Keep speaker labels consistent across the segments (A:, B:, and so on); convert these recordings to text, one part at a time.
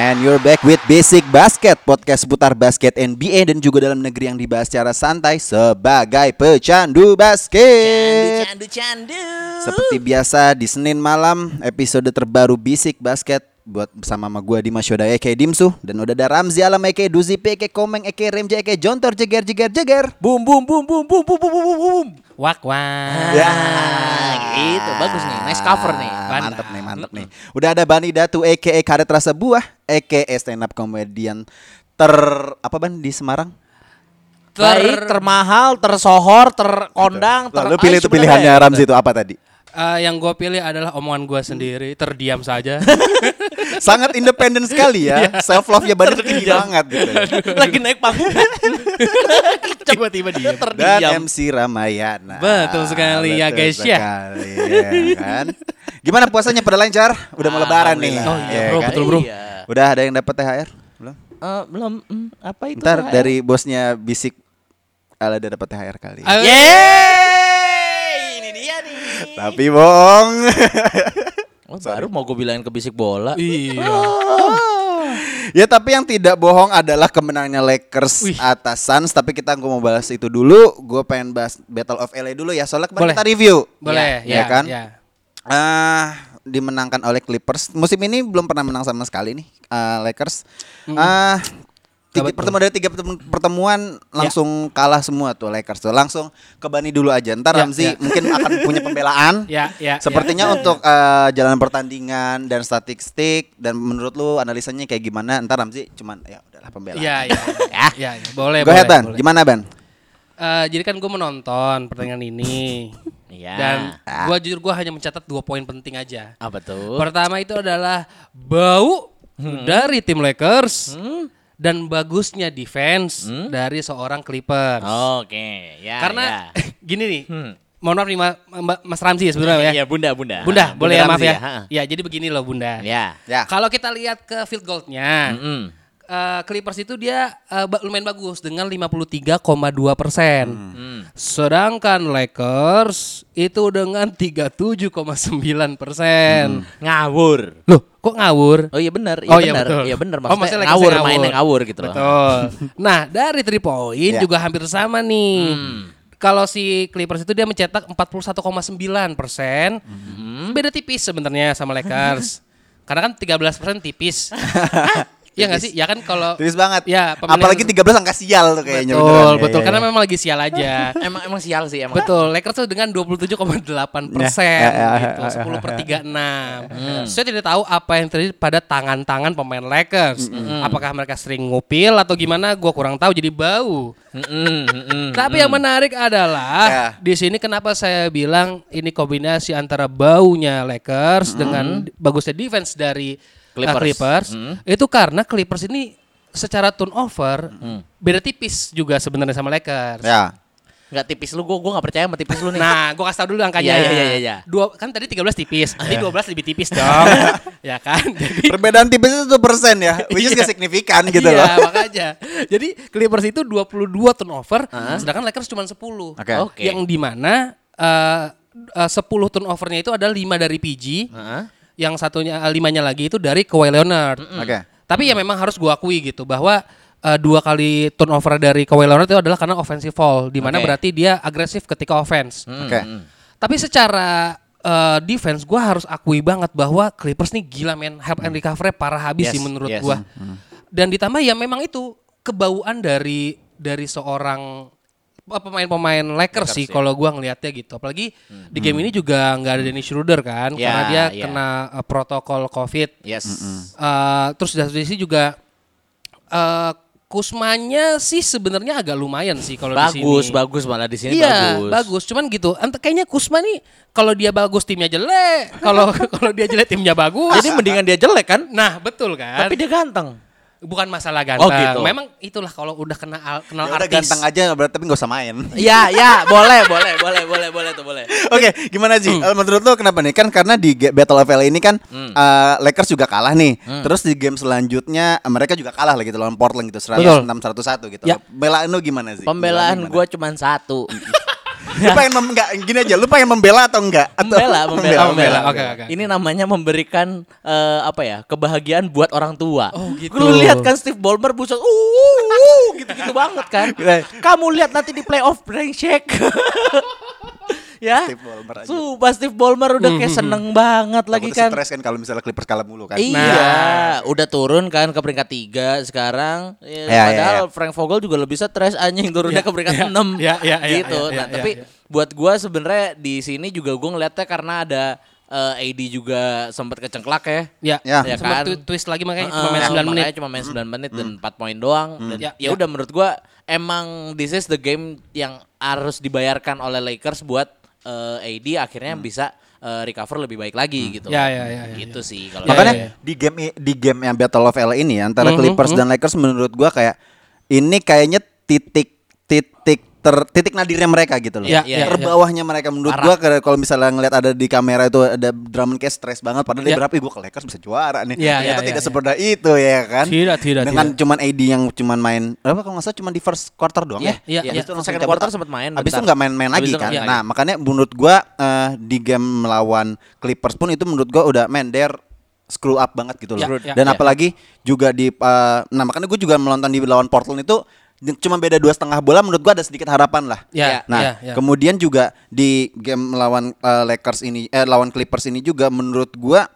A: And
B: you're back with Basic Basket, podcast seputar basket NBA dan juga dalam negeri yang dibahas secara santai sebagai pecandu basket.
C: Candu, candu.
B: Seperti biasa di Senin malam episode terbaru Basic Basket buat bersama sama gue Dimas Yoda Eke Dimsu dan udah ada Ramzi Alam Eke Duzi Eke Komeng Eke Remja Eke Jontor Jeger Jeger Jeger.
C: Boom boom boom boom boom boom boom boom boom boom. Wak wak.
B: Ya.
C: gitu bagus nih. Nice cover nih.
B: Ah,
C: Mantap.
B: Mantep nih, mantep nih. Udah ada Bani Datu Eke Karet Rasa Buah Eke stand up comedian ter apa ban di Semarang?
C: Baik, termahal, tersohor, terkondang, ter
B: Lalu
C: Ah,
B: pilih itu pilihannya. Ramzi itu apa tadi?
D: Eh, yang gue pilih adalah omongan gue sendiri, terdiam saja.
B: Sangat independen sekali ya. Self love ya Bani tinggi banget gitu.
C: Lagi naik panggung.
D: Tiba-tiba dia.
B: Dan
C: Terdiam.
B: MC Ramayana.
D: Betul sekali ya, guys, ya.
B: sekali, ya kan? Gimana puasanya pada lancar? Udah mau lebaran nih.
D: Oh iya,
B: ya
D: bro,
B: kan?
D: betul, bro.
C: Iya.
B: Udah ada yang dapat THR? Belum?
C: Eh, belum hmm, apa itu?
B: Ntar
C: THR?
B: dari bosnya bisik Ala ada dapat THR kali.
C: Yeay.
B: Tapi bohong.
C: Oh, baru mau gue bilangin ke bisik bola.
D: Iya.
B: ya tapi yang tidak bohong adalah kemenangannya Lakers
D: Wih.
B: atas Suns. Tapi kita nggak mau bahas itu dulu. Gue pengen bahas Battle of LA dulu ya. Soalnya kemarin
D: Boleh.
B: kita review.
D: Boleh,
B: ya,
D: ya,
B: kan?
D: ya.
B: Ah, dimenangkan oleh Clippers. Musim ini belum pernah menang sama sekali nih ah, Lakers. Ah, tiga, pertemuan dari tiga pertemu- pertemuan langsung kalah semua tuh Lakers tuh. Langsung ke Bani dulu aja. Ntar
D: Ya,
B: Ramzi
D: ya.
B: mungkin akan punya pembelaan.
D: Ya, ya,
B: Sepertinya untuk ah, jalan pertandingan dan statistik dan menurut lu analisanya kayak gimana? Ntar Ramzi cuman ya udahlah pembelaan.
D: Iya, iya. Ya, ya. Boleh,
B: Go
D: boleh.
B: ahead,
D: boleh.
B: Gimana Ban?
D: Eh, jadi kan gue menonton pertandingan ini.
C: Iya.
D: Dan gue jujur gue hanya mencatat dua poin penting aja.
C: apa tuh?
D: Pertama itu adalah bau dari tim Lakers dan bagusnya defense dari seorang Clippers.
C: Oke, ya.
D: Karena
C: ya.
D: gini nih,
C: Hmm.
D: mohon maaf nih Mas Ramzi ya sebenarnya ya.
C: Iya, Bunda, Bunda.
D: Bunda,
C: Ha,
D: boleh ya maaf
C: Ramzi
D: ya.
C: ha.
D: Ya, jadi begini loh Bunda.
C: Ya.
B: Ya.
D: Kalau kita lihat ke field goalnya,
C: Mm-mm.
D: eh, Clippers itu dia ba- lumayan bagus dengan 53,2 persen.
C: Hmm.
D: Sedangkan Lakers itu dengan 37,9 persen.
C: Ngawur.
D: Loh, kok ngawur?
C: Oh iya benar, iya
D: Oh, iya,
C: benar.
D: betul.
C: Iya benar
D: Oh,
C: maksudnya
D: maksudnya Lakers
C: ngawur,
D: yang
C: mainnya ngawur gitu loh.
D: Betul. nah, dari 3 point
B: Ya.
D: juga hampir sama nih.
C: Hmm.
D: Kalau si Clippers itu dia mencetak 41,9 persen.
C: Hmm.
D: Beda tipis sebenarnya sama Lakers. Karena kan 13 persen tipis. Iya nggak sih? Ya kan kalau
B: Tipis banget.
D: Ya, pemilihan-
B: Apalagi 13 angka sial tuh kayaknya
D: betul,
B: beneran. Ya,
D: betul.
B: ya,
D: Karena
B: ya.
D: memang lagi sial aja.
C: Emang emang sial sih emang.
D: Betul, Lakers tuh dengan 27,8 persen
B: Ya, ya, ya,
D: gitu,
B: ya,
D: 10 per 36. Saya tidak tahu apa yang terjadi pada tangan-tangan pemain Lakers. Apakah mereka sering ngupil atau gimana? Gua kurang tahu. Jadi bau. Tapi yang menarik adalah
B: Ya.
D: di sini kenapa saya bilang ini kombinasi antara baunya Lakers dengan bagusnya defense dari uh,
C: Clippers.
D: Clippers. Itu karena Clippers ini secara turnover beda tipis juga sebenarnya sama Lakers.
B: Ya.
C: Nggak tipis lu, gua gua nggak percaya sama tipis lu nih.
D: Nah, gua kasih tau dulu angkanya.
C: Iya, iya, iya, iya.
D: Dua kan tadi 13 tipis. Jadi 12 lebih tipis dong. ya kan? Jadi
B: Perbedaan tipis itu persen ya, which is
D: Iya.
B: gak signifikan gitu
D: iya,
B: loh.
D: makanya. Jadi Clippers itu 22 turnover, sedangkan Lakers cuma 10.
B: Oke.
C: Oke.
D: Yang di mana eh, eh, 10 turnovernya itu ada 5 dari PG,
C: Heeh.
D: Yang satunya eh, limanya lagi itu dari Kawhi Leonard.
B: Oke.
D: Tapi ya memang harus gua akui gitu bahwa eh, dua kali turnover dari Kawhi Leonard itu adalah karena offensive foul, di mana
C: Oke.
D: berarti dia agresif ketika offense.
B: Oke.
D: Tapi secara eh, defense gue harus akui banget bahwa Clippers nih gila men help and recovery parah habis
C: Yes,
D: sih menurut
C: yes.
D: gua. Dan ditambah ya memang itu kebauan dari dari seorang pemain-pemain Lakers, sih
C: ya.
D: kalau gua ngelihatnya gitu. Apalagi di game ini juga nggak ada Dennis Schroeder kan
C: Ya,
D: karena dia
C: ya.
D: kena eh, protokol COVID.
C: Yes.
D: Eh, terus dari sisi juga eh Kusmanya sih sebenarnya agak lumayan sih kalau di sini.
C: Bagus, bagus malah di sini
D: Iya,
C: bagus.
D: bagus. Cuman gitu. Ent kayaknya Kusma nih kalau dia bagus timnya jelek, kalau kalau dia jelek timnya bagus.
C: Jadi mendingan dia jelek kan?
D: Nah, betul kan?
C: Tapi dia ganteng.
D: Bukan masalah ganteng.
C: Oh, gitu.
D: Memang itulah kalau udah kena al- kenal
B: Ya udah
D: artis.
B: ganteng aja berarti tapi nggak usah main.
C: Iya, ya, boleh, boleh, boleh, boleh, boleh tuh boleh.
B: Oke, gimana sih?
D: Hmm.
B: Eh, Menurut lo kenapa nih? Kan karena di Battle of LA ini kan
D: Hmm.
B: eh, Lakers juga kalah nih. Terus di game selanjutnya eh, mereka juga kalah lagi gitu lawan Portland gitu 106 101 gitu.
D: Ya.
B: Belaan lo gimana sih?
C: Pembelaan
B: Gimana?
C: gue cuma satu.
B: Lu pengen mem- enggak gini aja, lu pengen membela atau enggak? Atau
C: Membela, membela,
D: Oh, membela. Oke, oke.
C: Ini namanya memberikan eh, apa ya kebahagiaan buat orang tua.
D: Oh, gitu.
C: Lu lihat kan Steve Ballmer buset, uh, uh, gitu-gitu banget kan. Kamu lihat nanti di playoff brengsek. ya.
B: Steve Ballmer aja.
C: Sumpah Steve Ballmer udah kayak seneng banget lagi
B: Takutnya
C: kan.
B: stres kan kalau misalnya Clippers kalah mulu kan.
C: Iya, udah turun kan ke peringkat tiga sekarang. Ya,
B: Ya, ya,
C: padahal
B: ya.
C: Frank Vogel juga lebih stres anjing turunnya
D: Ya,
C: ke peringkat
D: ya,
C: 6
D: ya, ya, ya,
C: gitu.
D: ya,
C: nah,
D: ya,
C: tapi
D: ya.
C: buat gua sebenarnya di sini juga gua ngeliatnya karena ada eh, AD juga sempat kecengklak ya.
D: Ya,
B: Ya.
C: Ya
D: sempat
C: kan?
D: twi- twist lagi makanya
C: Heeh,
D: cuma main 9 menit.
C: cuma main 9 menit dan 4 poin doang. Dan
D: Ya,
C: ya
D: ya.
C: udah menurut gua emang this is the game yang harus dibayarkan oleh Lakers buat eh, AD akhirnya bisa eh, recover lebih baik lagi gitu.
D: Ya, ya, ya, ya,
C: Gitu sih kalau
D: Ya,
B: Makanya
D: ya, ya.
B: di game di game yang Battle of LA ini antara
D: Mhm,
B: Clippers
D: mhm.
B: dan Lakers menurut gua kayak ini kayaknya titik titik ter titik nadirnya mereka gitu loh.
D: Iya,
C: iya,
B: Terbawahnya mereka menurut
C: Parah.
B: gua kalau misalnya ngeliat ada di kamera itu ada Drummond kayak stres banget padahal dia
D: Iya.
B: berapa gua ke Lakers bisa juara nih.
D: Iya,
B: Ternyata
D: iya,
B: tidak
D: iya,
B: seperti itu ya kan.
D: Tidak, tidak,
B: Dengan
D: tidak.
B: cuman AD yang cuman main berapa kalau nggak salah cuman di first quarter doang
C: Iya,
B: ya.
D: iya,
B: Habis
D: iya.
B: itu
C: Second quarter sempat main
B: Habis itu nggak main-main lagi kan.
C: main
B: Nah, makanya menurut gua eh, di game melawan Clippers pun itu menurut gua udah man they're screw up banget gitu loh.
D: Ya, ya,
B: Dan
D: ya.
B: apalagi juga di eh, nah makanya gue juga menonton di lawan Portland itu cuma beda dua setengah bola menurut gua ada sedikit harapan lah.
D: Ya,
B: Nah,
D: ya, ya.
B: kemudian juga di game melawan eh, Lakers ini eh lawan Clippers ini juga menurut gua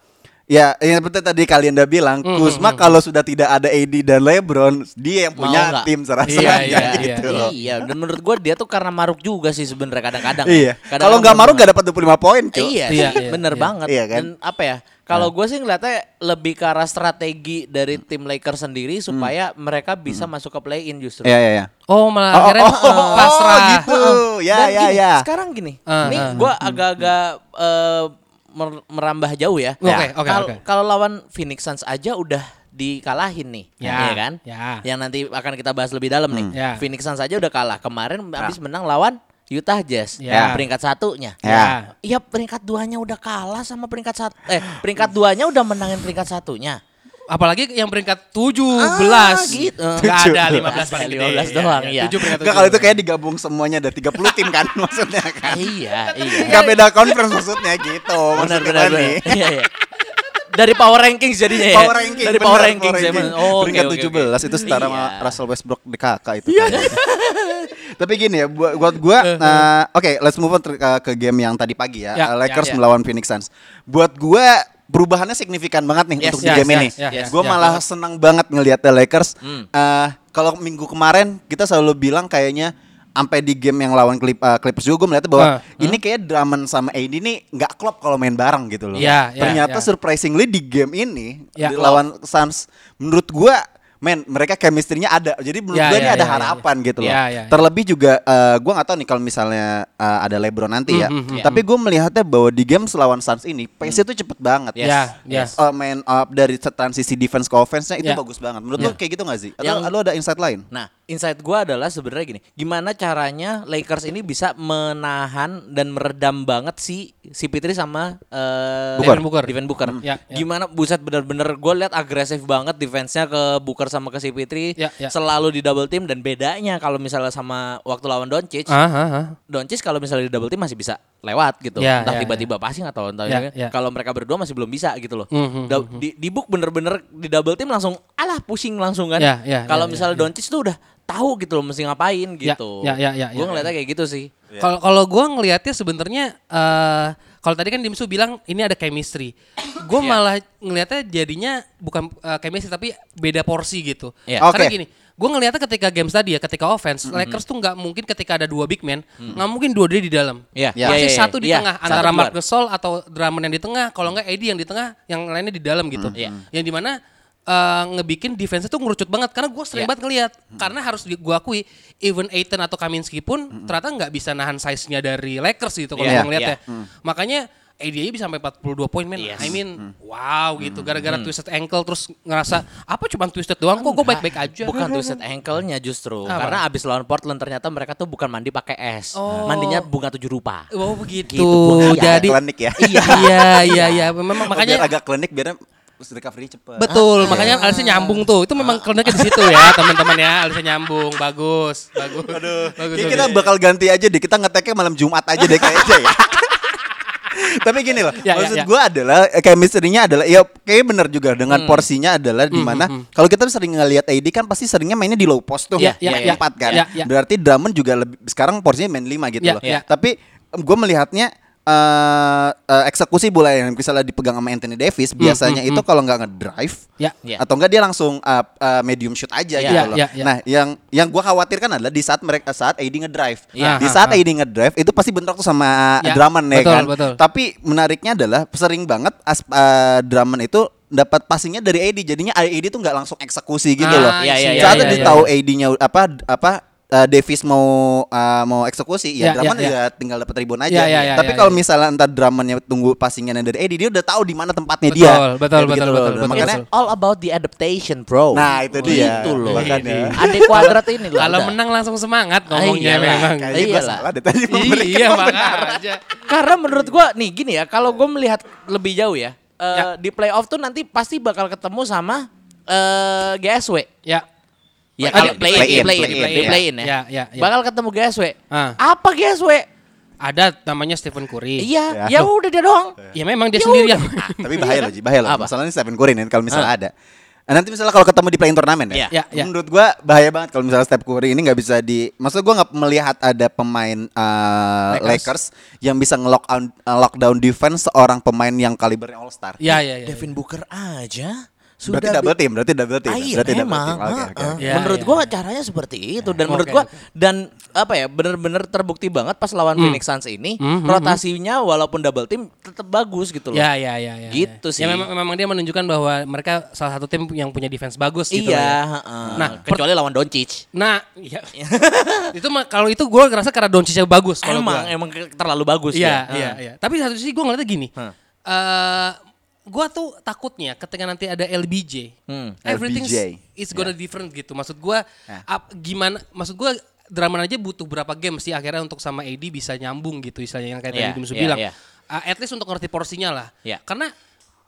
B: ya yang seperti tadi kalian udah bilang
D: Mm,
B: Kuzma kalau sudah tidak ada AD dan LeBron dia yang punya
C: nggak?
B: tim serasa
D: Iya, iya,
B: gitu
D: iya.
B: loh.
C: Iya, dan menurut gua dia tuh karena maruk juga sih sebenarnya kadang-kadang.
B: Iya.
C: Kadang-kadang
B: Kalau nggak maruk
C: bener-
B: gak dapat 25 poin, cuy.
C: Iya,
D: Iya, iya,
C: bener
D: iya.
C: banget.
B: Iya kan?
C: Dan apa ya? Kalau gue sih ngeliatnya lebih ke arah strategi dari tim Lakers sendiri supaya mereka bisa masuk ke play-in justru.
B: Iya, iya, iya.
D: Oh, malah
B: Oh,
D: akhirnya
B: oh, oh,
D: pasrah.
B: oh, gitu. Ya,
C: Dan
B: ya,
C: gini,
B: ya.
C: Sekarang gini,
D: Ah,
C: ini
D: ah,
C: gue agak-agak eh, mer- merambah jauh ya.
D: Oke,
C: Ya.
D: oke,
C: Kalau
D: oke.
C: kalau lawan Phoenix Suns aja udah dikalahin nih,
D: Ya,
C: Iya kan?
D: ya.
C: Yang nanti akan kita bahas lebih dalam nih.
D: Ya.
C: Phoenix Suns aja udah kalah kemarin habis menang lawan Utah Jazz,
D: Ya.
C: peringkat satunya.
B: Ya.
C: Iya peringkat duanya udah kalah sama peringkat satu eh peringkat duanya udah menangin peringkat satunya.
D: Apalagi yang peringkat 17.
C: Ah, gitu.
D: Nggak ada 15 paling gede.
C: 15 doang, iya.
D: 7 peringkat
B: Enggak kalau itu
D: 7.
B: kayak digabung semuanya ada 30 tim kan maksudnya kan.
C: iya, iya.
B: Enggak beda conference maksudnya gitu.
C: Benar
B: Maksudnya
C: benar.
B: nih.
C: benar. Iya, iya. Dari power rankings jadinya ya.
B: Power ranking.
C: Dari power rankings ya.
B: ranking.
C: Mas. Oh,
B: peringkat
C: oke.
B: 17 itu setara sama
C: Iya.
B: Russell Westbrook di kakak itu. Iya. Tapi gini ya, buat buat gua eh, oke, let's move on ke, ke game yang tadi pagi ya.
D: Ya,
B: Eh, Lakers
C: ya, ya.
B: melawan Phoenix Suns. Buat gua perubahannya signifikan banget nih
C: Yes,
B: untuk di
D: yes,
B: game
D: yes,
B: ini.
D: yes, yes,
B: gua
D: yes.
B: malah senang banget ngelihat The Lakers.
C: Hmm.
B: Eh, kalau minggu kemarin kita selalu bilang kayaknya sampai di game yang lawan Clip, eh, Clippers juga gue melihatnya bahwa
D: Ah,
B: ini kayak Drummond sama AD nih nggak klop kalau main bareng gitu loh.
D: Iya, iya,
B: Ternyata
D: iya.
B: surprisingly di game ini
D: Ya.
B: di lawan Suns menurut gua men mereka chemistry-nya ada. Jadi menurut
D: Ya,
B: gua
D: ya,
B: ini ada
D: ya, ya,
B: harapan gitu loh.
D: Ya, ya, ya.
B: Terlebih juga eh, gua nggak tahu nih kalau misalnya eh, ada LeBron nanti ya.
D: Mhm, mhm.
B: Tapi gue melihatnya bahwa di game selawan Suns ini pace itu cepet banget.
C: Yes,
D: Ya,
C: yes.
D: ya.
B: Eh, main up dari transisi defense ke offense-nya itu
D: Ya.
B: bagus banget. Menurut
D: Ya.
B: lu kayak gitu gak sih? Atau
C: Yang-
B: lu ada insight lain?
C: Nah, insight gua adalah sebenarnya gini, gimana caranya Lakers ini bisa menahan dan meredam banget si si Pitri sama
D: Booker. Devin Booker.
C: Devin Booker.
D: Ya, ya.
C: Gimana buset bener-bener gue liat agresif banget defense-nya ke Booker sama ke si Pitri,
D: Ya, ya.
C: selalu di double team dan bedanya kalau misalnya sama waktu lawan Doncic,
D: Ah, ah, ah.
C: Doncic kalau misalnya di double team masih bisa lewat gitu.
D: Ya,
C: Entah
D: ya,
C: tiba-tiba passing atau entah
D: Ya,
C: ya,
D: ya.
C: kalau mereka berdua masih belum bisa gitu loh.
D: Mhm,
C: Da- di, di book bener-bener di double team langsung alah pusing langsung kan.
D: Ya, ya,
C: kalau
D: ya,
C: misalnya
D: ya, ya.
C: Doncic tuh udah tahu gitu loh mesti ngapain gitu.
D: ya, ya, ya,
C: Gue
D: ya,
C: ngeliatnya kayak gitu sih.
D: Kalau kalau gue ngelihatnya sebenarnya eh kalau tadi kan Dimsu bilang ini ada chemistry. Gue
C: Iya.
D: malah ngelihatnya jadinya bukan eh, chemistry tapi beda porsi gitu.
C: Iya.
D: Karena
B: Oke.
D: gini, gue ngelihatnya ketika games tadi ya, ketika offense, Lakers tuh nggak mungkin ketika ada dua big man, nggak mungkin dua dia di dalam.
C: Iya,
B: Ya.
D: Pasti
C: iya, iya,
D: satu di
C: iya.
D: tengah antara. Marc Gasol atau Drummond yang di tengah, kalau nggak Eddie yang di tengah, yang lainnya di dalam gitu.
C: Iya.
D: Yang di mana eh, ngebikin defense itu ngerucut banget karena gue sering
C: Iya.
D: banget ngeliat karena harus gue akui even Aiton atau Kaminsky pun ternyata nggak bisa nahan size-nya dari Lakers gitu kalau
C: Iya,
D: gue ngeliat
C: iya.
D: ya makanya AD aja bisa sampai 42 poin men
C: Yes.
D: I mean wow gitu gara-gara twisted ankle terus ngerasa apa cuma twisted doang kok gue baik-baik aja
C: Bukan twisted ankle-nya justru.
D: Apa?
C: Karena abis lawan Portland ternyata mereka tuh bukan mandi pakai es.
D: Oh.
C: Mandinya bunga tujuh rupa.
D: Oh begitu.
C: Gitu, ngeliat.
D: Jadi
B: Klinik ya.
D: iya iya iya iya memang
B: Makanya
D: makanya
B: agak klinik biar recovery cepet.
D: betul makanya alisnya nyambung tuh. Itu memang kliniknya di situ ya teman-teman ya alisnya nyambung bagus bagus. Aduh. Bagus. Bagus.
B: kita bakal ganti aja deh. Kita ngeteknya malam Jumat aja deh kayaknya ya. Tapi gini loh,
D: Ya, ya,
B: maksud
D: ya.
B: gue adalah eh, chemistry-nya adalah ya kayak bener juga dengan porsinya adalah di mana kalau kita sering ngelihat AD kan pasti seringnya mainnya di low post tuh
D: Ya,
B: ya,
D: ya,
B: main
D: ya.
B: empat kan.
D: Ya, ya.
B: Berarti Drummond juga lebih sekarang porsinya main 5 gitu
D: Ya,
B: loh.
D: ya.
B: Tapi gue melihatnya eh, eh, eksekusi bola yang misalnya dipegang sama Anthony Davis biasanya itu kalau nggak ngedrive
D: Ya.
C: Ya.
B: atau enggak dia langsung uh, uh, medium shoot aja
C: Ya,
B: gitu loh.
D: ya, ya.
B: Nah, yang yang gua khawatirkan adalah di saat mereka saat AD ngedrive.
D: Ya.
B: Di saat AD ngedrive itu pasti bentrok tuh sama
D: Ya,
B: Drummond ya
D: betul,
B: kan.
D: betul.
B: Tapi menariknya adalah sering banget as, uh, Drummond itu dapat passingnya dari AD jadinya AD tuh nggak langsung eksekusi gitu
D: Ah,
B: loh.
C: iya, iya,
B: Saat
C: iya,
B: dia
C: iya,
B: tahu AD-nya apa apa uh, Davis mau uh, mau eksekusi
D: Ya,
B: ya, Drummond
D: ya, ya.
B: ya tinggal dapat ribon aja.
D: Ya, ya, ya,
B: Tapi
D: ya,
B: kalau
D: ya.
B: misalnya entar Drummondnya tunggu passingnya dari AD dia udah tahu di mana tempatnya
D: Betul,
B: dia.
D: betul,
B: Kayak
D: betul,
B: gitu
D: betul,
B: loh.
D: betul,
B: Makanya
D: betul.
C: all about the adaptation, bro.
B: Nah, itu dia.
C: Gitu loh.
B: Makanya.
C: Ade kuadrat ini loh.
D: Kalau menang langsung semangat
C: Ah,
D: ngomongnya memang.
B: Tadi memberikan
D: Iya makanya.
C: Karena menurut gua nih gini ya, kalau gua melihat lebih jauh ya, eh,
D: Ya.
C: di playoff tuh nanti pasti bakal ketemu sama eh GSW.
D: Ya.
C: Ya
D: Ah,
C: kalau
D: di-
C: play in,
B: play in,
C: play in,
B: play in,
C: di
B: ya.
C: play in ya.
D: Ya, ya, ya.
C: Bakal ketemu GSW.
D: Ah.
C: Apa GSW?
D: Ada namanya Stephen Curry.
C: Iya,
B: Ya.
C: ya udah dia doang.
D: Ya memang dia
C: Ya
D: sendiri yang
B: Tapi bahaya loh, Ji, bahaya loh. Masalahnya Stephen Curry nih kalau misalnya
C: Ah.
B: ada. Nah, nanti misalnya kalau ketemu di play-in turnamen ya,
C: Iya.
D: Ya, ya.
B: menurut gua bahaya banget kalau misalnya Steph Curry ini nggak bisa di, maksud gua nggak melihat ada pemain uh, Lakers. yang bisa nge-lockdown uh, lockdown defense seorang pemain yang kalibernya All Star.
D: Ya, ya, ya.
C: Devin Booker aja
B: berarti double team, berarti double team.
C: Ah, iya,
B: berarti double
C: memang.
B: team. Oke,
C: Ah,
B: oke,
C: ah.
B: oke.
D: Ya,
C: menurut
D: ya.
C: gua caranya seperti itu dan menurut
D: Oke,
C: gua dan apa ya bener-bener terbukti banget pas lawan
D: Hmm.
C: Phoenix Suns ini
D: Hmm, hmm,
C: rotasinya walaupun double team tetap bagus gitu loh.
D: Ya, ya, ya, ya.
C: Gitu
D: ya.
C: sih.
D: Ya memang, memang dia menunjukkan bahwa mereka salah satu tim yang punya defense bagus gitu
C: iya,
D: loh ya.
C: heeh.
D: Nah,
C: kecuali lawan Doncic.
D: Nah, iya. itu mah kalau itu gue ngerasa karena Doncic bagus kalau
C: Emang
D: gua.
C: emang terlalu bagus
D: Iya,
C: dia.
D: iya, iya. Tapi satu sisi gue ngeliatnya gini.
C: Hah.
D: eh gue tuh takutnya ketika nanti ada LBJ,
C: Hmm.
D: everything is gonna different gitu. Maksud gue,
B: Ya.
D: ap- gimana? Maksud gue drama aja butuh berapa game sih akhirnya untuk sama AD bisa nyambung gitu istilahnya yang kayak
C: Iya,
D: tadi Dimsu
C: iya,
D: bilang.
C: iya.
D: Uh, at least untuk ngerti porsinya lah.
C: Iya.
D: Karena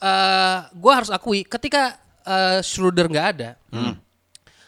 D: uh, gue harus akui ketika uh, Schroeder nggak ada,
C: Hmm.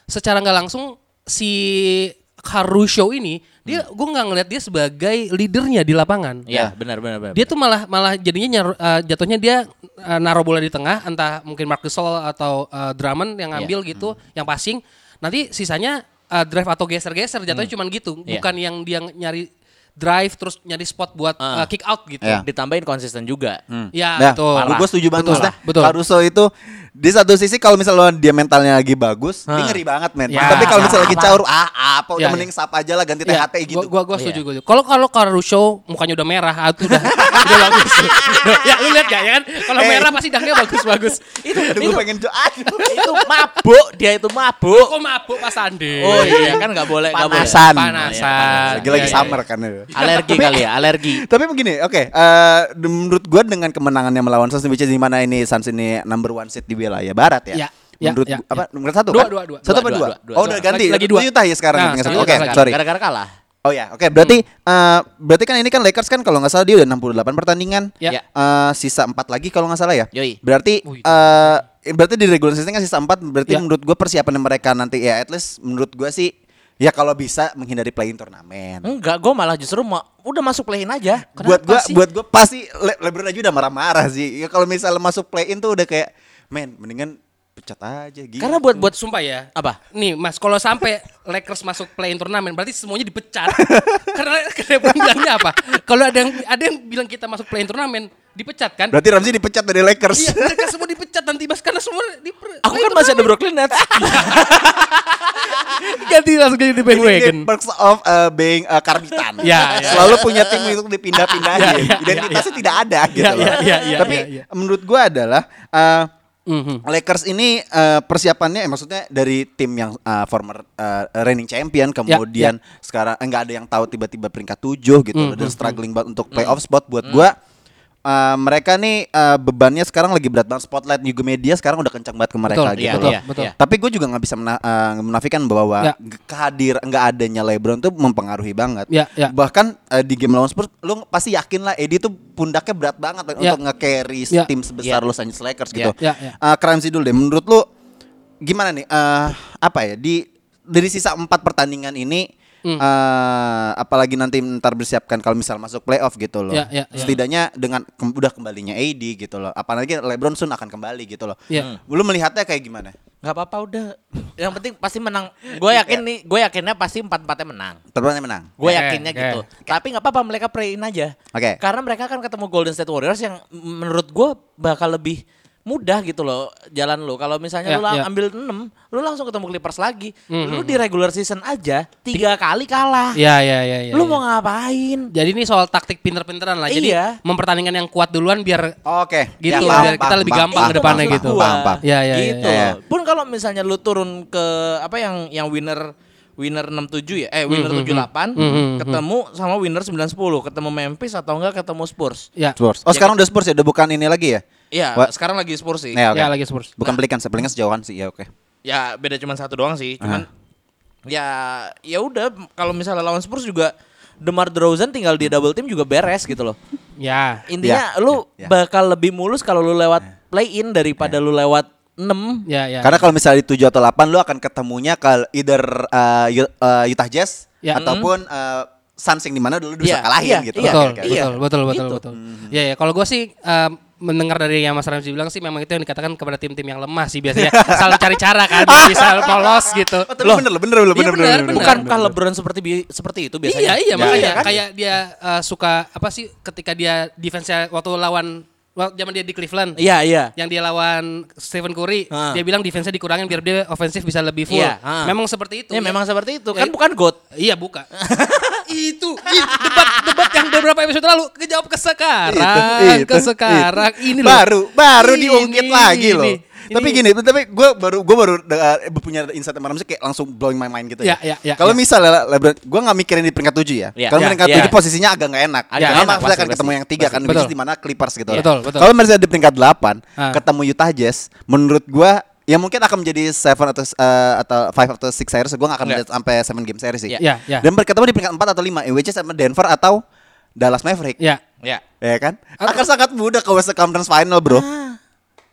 D: secara nggak langsung si Caruso ini dia gue nggak ngeliat dia sebagai leadernya di lapangan.
C: Iya, benar benar benar.
D: Dia tuh malah malah jadinya nyaru- eh, jatuhnya dia eh, naruh bola di tengah entah mungkin Marcus Gasol atau eh, Drummond yang ngambil gitu, yang passing. Nanti sisanya eh, drive atau geser-geser jatuhnya cuman gitu,
C: Iya.
D: bukan yang dia nyari drive terus nyari spot buat
C: Ah.
D: eh, kick out gitu.
B: Iya.
C: ditambahin konsisten juga.
D: Ya,
B: Nah,
D: betul.
B: gue setuju banget
D: Betul, betul.
B: Caruso itu di satu sisi kalau misalnya dia mentalnya lagi bagus, dia
C: Hah.
B: ngeri banget men.
D: Ya.
B: Tapi kalau misalnya lagi
C: Apa?
B: caur, ah apa udah
D: Ya,
B: mending sap aja lah ganti
D: Ya,
B: THT gitu.
D: Gua, gua, gua
C: Iya.
D: setuju gua setuju. Kalau kalau Caruso mukanya udah merah, ah, itu udah udah bagus. ya lu lihat ya, ya kan? Kalau
B: Eh.
D: merah pasti dangnya bagus-bagus.
C: Itu itu,
B: gue pengen jo- aduh.
C: itu mabuk, dia itu mabuk.
D: Kok mabuk Pak Sandi?
C: Oh iya kan nggak boleh nggak boleh.
B: Panasan.
D: Panasan.
B: Lagi-lagi
D: Iya, iya,
B: summer kan. ya.
C: Alergi kali ya, alergi.
B: Tapi begini, oke. eh, menurut gue dengan kemenangannya melawan Suns, which is di mana ini Suns ini number one seed di wilayah barat ya.
D: Ya, ya,
B: menurut
D: ya,
B: gua- apa
D: ya.
B: nomor satu
D: Dua,
B: kan?
D: dua, dua.
B: Satu
C: Dua,
B: apa
C: dua,
B: dua?
C: dua, dua,
B: Oh udah ganti.
D: Lagi- lagi dua.
B: Utah ya sekarang.
D: Nah,
B: Oke,
D: Utah
B: sorry.
C: Gara-gara kalah.
B: Oh ya, oke. Berarti eh, berarti kan ini kan Lakers kan kalau nggak salah dia udah 68 pertandingan.
D: Ya.
C: Ya.
B: Eh, sisa 4 lagi kalau nggak salah ya.
C: Yoi.
B: Berarti eh berarti di regular season kan sisa 4 berarti
D: Ya.
B: menurut gue persiapan mereka nanti ya at least menurut gue sih ya kalau bisa menghindari play-in turnamen.
C: Enggak, gue malah justru mau udah masuk play-in aja.
B: buat gua
D: sih?
B: buat gua pasti Le- LeBron aja udah marah-marah sih. Ya kalau misalnya masuk play-in tuh udah kayak men mendingan pecat aja gitu.
C: Karena buat buat
D: Sumpah ya.
C: apa?
D: Nih Mas, kalau sampai Lakers masuk play-in turnamen berarti semuanya dipecat. karena karena bilangnya apa? Kalau ada yang ada yang bilang kita masuk play-in turnamen, dipecat kan?
B: berarti Ramzi dipecat dari Lakers.
D: Iya, mereka semua dipecat nanti Mas karena semua di
C: Aku kan masih ada Brooklyn Nets.
D: ganti langsung jadi
B: Ini
D: bandwagon.
B: perks of uh, being uh, karbitan.
D: Ya, ya.
B: Selalu punya tim untuk dipindah-pindahin.
D: Ya, ya,
B: Identitasnya tidak ada gitu
D: Ya,
B: loh.
D: ya, ya, ya,
B: Tapi
D: ya, ya.
B: menurut gua adalah uh,
D: Mhm.
B: Lakers ini eh, persiapannya eh, maksudnya dari tim yang eh, former eh, reigning champion kemudian sekarang enggak ada yang tahu tiba-tiba peringkat 7 gitu loh, dan struggling banget untuk playoff spot buat gua eh, mereka nih eh, bebannya sekarang lagi berat banget spotlight juga media sekarang udah kencang banget ke mereka
D: Betul,
B: gitu
C: iya,
B: loh.
C: iya,
D: betul.
C: iya.
B: Tapi gue juga nggak bisa mena- eh, menafikan bahwa
D: Ya.
B: kehadir nggak adanya LeBron tuh mempengaruhi banget.
D: Ya, ya.
B: Bahkan eh, di game lawan Spurs, lu pasti yakin lah Eddie tuh pundaknya berat banget
D: Ya.
B: untuk nge-carry
D: Ya.
B: tim sebesar
C: Ya.
B: Los Angeles Lakers gitu.
D: Ya, ya.
B: Eh, Kramsi dulu deh, menurut lu gimana nih? eh apa ya di dari sisa empat pertandingan ini,
D: Hmm.
B: eh, apalagi nanti ntar bersiapkan kalau misal masuk playoff gitu loh.
D: Ya, ya, ya.
B: Setidaknya dengan kem- udah kembalinya AD gitu loh. Apalagi LeBron Sun akan kembali gitu loh.
D: Ya.
B: Lu melihatnya kayak gimana?
C: Gak apa-apa udah. Yang penting pasti menang. Gue yakin nih, gue yakinnya pasti empat empatnya menang.
B: Terbanyak menang.
C: Gue yakinnya
D: oke.
C: gitu. Tapi nggak apa-apa mereka pray-in aja.
B: Oke.
C: Karena mereka akan ketemu Golden State Warriors yang menurut gue bakal lebih mudah gitu loh jalan lu. Kalau misalnya
D: Ya,
C: lu lang-
D: ya.
C: ambil 6, lu langsung ketemu Clippers lagi. Lu di regular season aja tiga kali kalah.
D: Ya, ya, ya, ya.
C: lu
D: ya.
C: mau ngapain?
D: Jadi ini soal taktik pinter-pinteran lah. Jadi
C: Iya.
D: mempertandingan yang kuat duluan biar
B: Oke.
D: Gitu,
B: paham,
D: biar kita
B: paham,
D: lebih
B: paham,
D: gampang
B: paham,
D: ke depannya gitu.
B: Paham.
D: Ya, ya, ya,
C: gitu.
B: ya, ya.
C: Pun kalau misalnya lu turun ke apa yang yang winner winner 67 ya, eh winner
D: Hmm,
C: 78
D: hmm, hmm,
C: ketemu sama winner 910, ketemu Memphis atau enggak ketemu Spurs.
D: ya.
B: Spurs. Oh, sekarang udah Spurs ya, udah bukan ini lagi ya?
C: Iya,
B: Wah.
C: sekarang lagi Spurs sih.
B: Ya, oke.
D: Ya lagi Spurs.
B: Bukan Pelicans, Pelicans jauhan sih. Ya, oke.
C: Ya beda cuma satu doang sih, cuman
B: Ah.
C: ya ya udah kalau misalnya lawan Spurs juga Demar Derozan tinggal di double team juga beres gitu loh.
D: Ya.
C: Intinya
B: Ya,
C: lu
B: ya, ya.
C: bakal lebih mulus kalau lu lewat play in daripada lu lewat 6.
D: Ya, ya.
B: Karena kalau misalnya di 7 atau 8 lu akan ketemunya ke either uh, uh, Utah Jazz
D: Ya.
B: ataupun uh, Suns yang di mana dulu bisa
C: Iya,
B: kalahin
C: iya,
B: gitu.
C: iya.
D: betul,
C: iya.
D: betul, betul, betul,
C: Gitu.
D: betul. Ya, ya. Kalau gue sih em, mendengar dari yang Mas Ramzi bilang sih memang itu yang dikatakan kepada tim-tim yang lemah sih biasanya selalu cari cara kan biar bisa lolos gitu.
B: Oh, tapi bener loh, bener loh,
D: Iya,
B: bener,
D: bener,
B: bener,
D: bener.
C: Bukankah LeBron seperti bi- seperti itu biasanya?
D: Iya, iya
B: Ya,
D: makanya
B: iya kan?
D: kayak dia eh, suka apa sih ketika dia defense-nya waktu lawan waktu zaman dia di Cleveland.
C: Iya, iya.
D: Yang dia lawan Stephen Curry,
C: Ah.
D: dia bilang defense-nya dikurangin biar dia ofensif bisa lebih full.
C: Iya, ah.
D: Memang seperti itu.
C: Ya, memang seperti itu.
D: Ya,
C: Kan bukan GOAT.
D: Iya buka. itu debat debat yang beberapa episode lalu kejawab ke sekarang,
B: Itu,
D: ke
B: itu,
D: sekarang.
B: itu.
D: Ini loh.
B: baru baru
D: Ini,
B: diungkit lagi loh.
D: ini.
B: Tapi
D: Ini-
B: gini, tapi gue baru gue baru uh, punya insight sama Ramzi kayak langsung blowing my mind gitu ya.
D: Ya, ya, ya,
B: Kalau
D: ya.
B: misalnya LeBron, gue nggak mikirin di peringkat 7 ya.
C: Ya,
B: Kalau
C: ya,
B: peringkat
C: ya.
B: 7 posisinya agak nggak enak.
C: Agak
B: Karena
C: pasti,
B: akan ketemu
C: pasti.
B: yang tiga kan,
D: Betul.
B: di mana Clippers gitu.
D: Betul, betul.
B: Kalau misalnya di peringkat 8
D: Ah.
B: ketemu Utah Jazz, menurut gue ya mungkin akan menjadi seven atau uh, atau five atau six series. Gue nggak akan melihat sampai seven game series sih.
C: Ya.
D: Ya, ya.
B: Dan berketemu di peringkat 4 atau 5, which is sama Denver atau Dallas Maverick.
D: Ya.
C: Ya.
B: Ya kan? Akan sangat mudah ke Western Conference Final, Bro.
C: Iya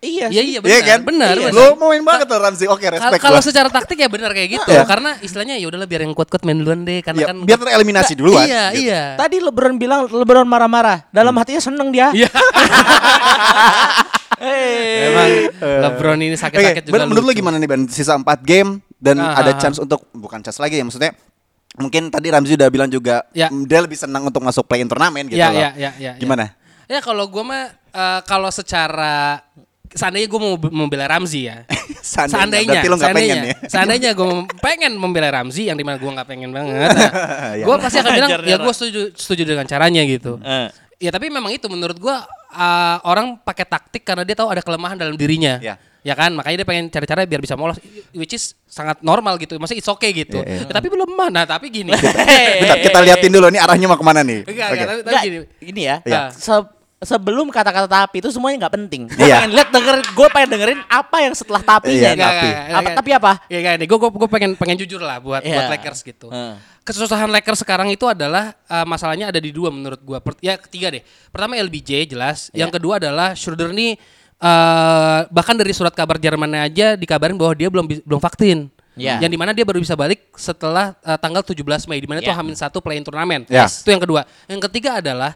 D: Iya
C: sih.
D: iya
B: Iya
D: benar,
B: kan?
D: benar,
B: Iya. Lo mau main banget tuh Ramzi. Oke, respect
D: Kalau secara taktik ya benar kayak gitu,
B: Iya.
D: karena istilahnya ya udahlah biar yang kuat-kuat main duluan deh, karena
B: Iya,
D: kan
B: biar tereliminasi duluan.
D: Iya,
B: gitu.
D: iya.
C: Tadi LeBron bilang LeBron marah-marah. Dalam hatinya seneng dia.
D: Iya.
C: Hey.
D: Emang LeBron ini sakit-sakit juga.
B: Ben, menurut lu
D: lucu.
B: gimana nih Ben? Sisa 4 game dan
D: Ah,
B: ada
D: ah,
B: chance untuk bukan chance lagi ya maksudnya mungkin tadi Ramzi udah bilang juga
D: Ya.
B: mm, dia lebih senang untuk masuk play in turnamen gitu
D: Ya,
B: loh.
D: ya, ya, ya, ya.
B: Gimana?
D: Ya kalau gue mah eh, kalau secara seandainya gue mau membela Ramzi ya.
B: Seandainya, berarti lu nggak pengen ya?
D: Seandainya gue pengen membela Ramzi yang di mana gue nggak pengen banget. Nah,
B: Ya.
D: gue pasti akan bilang ya gue setuju setuju dengan caranya gitu.
C: Eh.
D: Ya tapi memang itu menurut gue uh, orang pakai taktik karena dia tahu ada kelemahan dalam dirinya.
B: Ya.
D: Ya kan, makanya dia pengen cari-cara biar bisa molos, which is sangat normal gitu. Maksudnya it's okay gitu.
B: Iya, iya.
D: Ya, tapi belum mah. Nah tapi gini.
B: Bentar, kita liatin dulu nih arahnya mau ke mana nih.
D: Enggak, enggak, tapi, tapi
C: Enggak,
D: gini.
C: ini ya.
D: Iya.
C: Se- sebelum kata-kata tapi itu semuanya nggak penting. Gue
B: Iya.
C: pengen lihat denger, gue pengen dengerin apa yang setelah tapinya.
B: Iya,
C: nih.
B: tapi.
C: Apa, tapi apa?
D: Ya kayak nih, gue gue pengen pengen jujur lah buat
C: Iya.
D: buat Lakers gitu. Kesusahan Lakers sekarang itu adalah uh, masalahnya ada di dua menurut gue. ya ketiga deh. Pertama LBJ jelas.
C: Iya.
D: Yang kedua adalah Schroeder nih uh, bahkan dari surat kabar Jermannya aja dikabarin bahwa dia belum belum vaksin.
C: Iya.
D: Yang di mana dia baru bisa balik setelah uh, tanggal 17 Mei di mana itu
C: Iya.
D: hamin satu play turnamen.
B: Ya.
D: Itu yang kedua. Yang ketiga adalah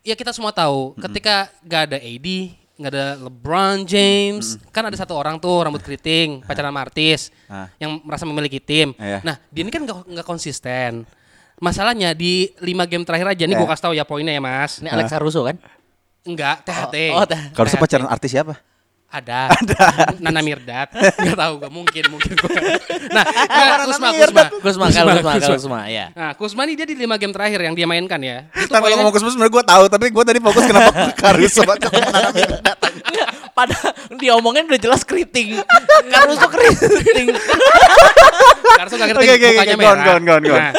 D: ya kita semua tahu ketika gak ada AD, nggak ada LeBron James, kan ada satu orang tuh rambut keriting, pacaran sama artis
B: Ah.
D: yang merasa memiliki tim.
B: Iya.
D: Nah, dia ini kan nggak konsisten. Masalahnya di lima game terakhir aja nih
B: Iya.
D: gue kasih tahu ya poinnya ya mas.
C: Ini Alex Caruso kan?
D: Enggak, THT.
C: Oh, oh,
D: THT.
B: pacaran artis siapa?
D: Ada. Nana Mirdad. Gak tahu gak mungkin mungkin gua. Nah,
B: Nana
D: Kusma,
B: Mirdad.
D: Kusma.
C: Kusma, kalau Kusma, kalau Kusma, ya.
D: Nah, Kusma ini dia di lima game terakhir yang dia mainkan ya. Itu
B: Tapi kalau ngomong Kusma sebenarnya gue tahu, tapi gue tadi fokus kenapa Caruso bakal menang
C: Enggak, pada diomongin udah jelas keriting. Caruso keriting.
D: Karso gak
B: Oke, oke, oke,
D: mukanya
B: oke.
D: merah.
B: Go on, go on, go on.
D: Nah,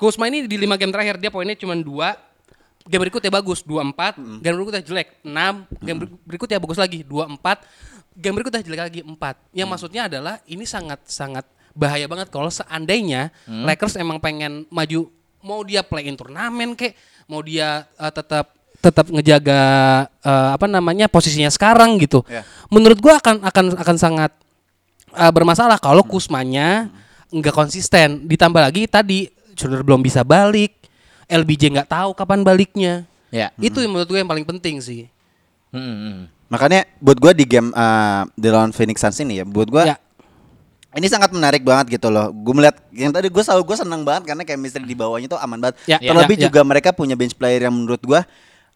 D: Kusma ini di lima game terakhir dia poinnya cuma dua. Game berikutnya bagus, 24.
B: Hmm.
D: Game berikutnya jelek, 6. Game ber- berikutnya bagus lagi, 24. Game berikutnya jelek lagi, 4. Yang
B: Hmm.
D: maksudnya adalah ini sangat-sangat bahaya banget kalau seandainya
B: Hmm.
D: Lakers emang pengen maju mau dia play in turnamen kek, mau dia uh, tetap tetap ngejaga uh, apa namanya posisinya sekarang gitu.
B: Ya.
D: Menurut gua akan akan akan sangat uh, bermasalah kalau
B: Hmm.
D: Kusmanya nggak konsisten. Ditambah lagi tadi sudah belum bisa balik, LBJ nggak tahu kapan baliknya.
C: Ya.
D: Itu yang menurut gue yang paling penting sih.
C: Hmm, hmm.
B: Makanya buat gue di game uh, di lawan Phoenix Suns ini ya, buat gue
D: Ya.
B: ini sangat menarik banget gitu loh. Gue melihat yang tadi gue selalu gue seneng banget karena chemistry di bawahnya tuh aman banget.
D: Ya,
B: Terlebih
D: ya, ya.
B: juga mereka punya bench player yang menurut gue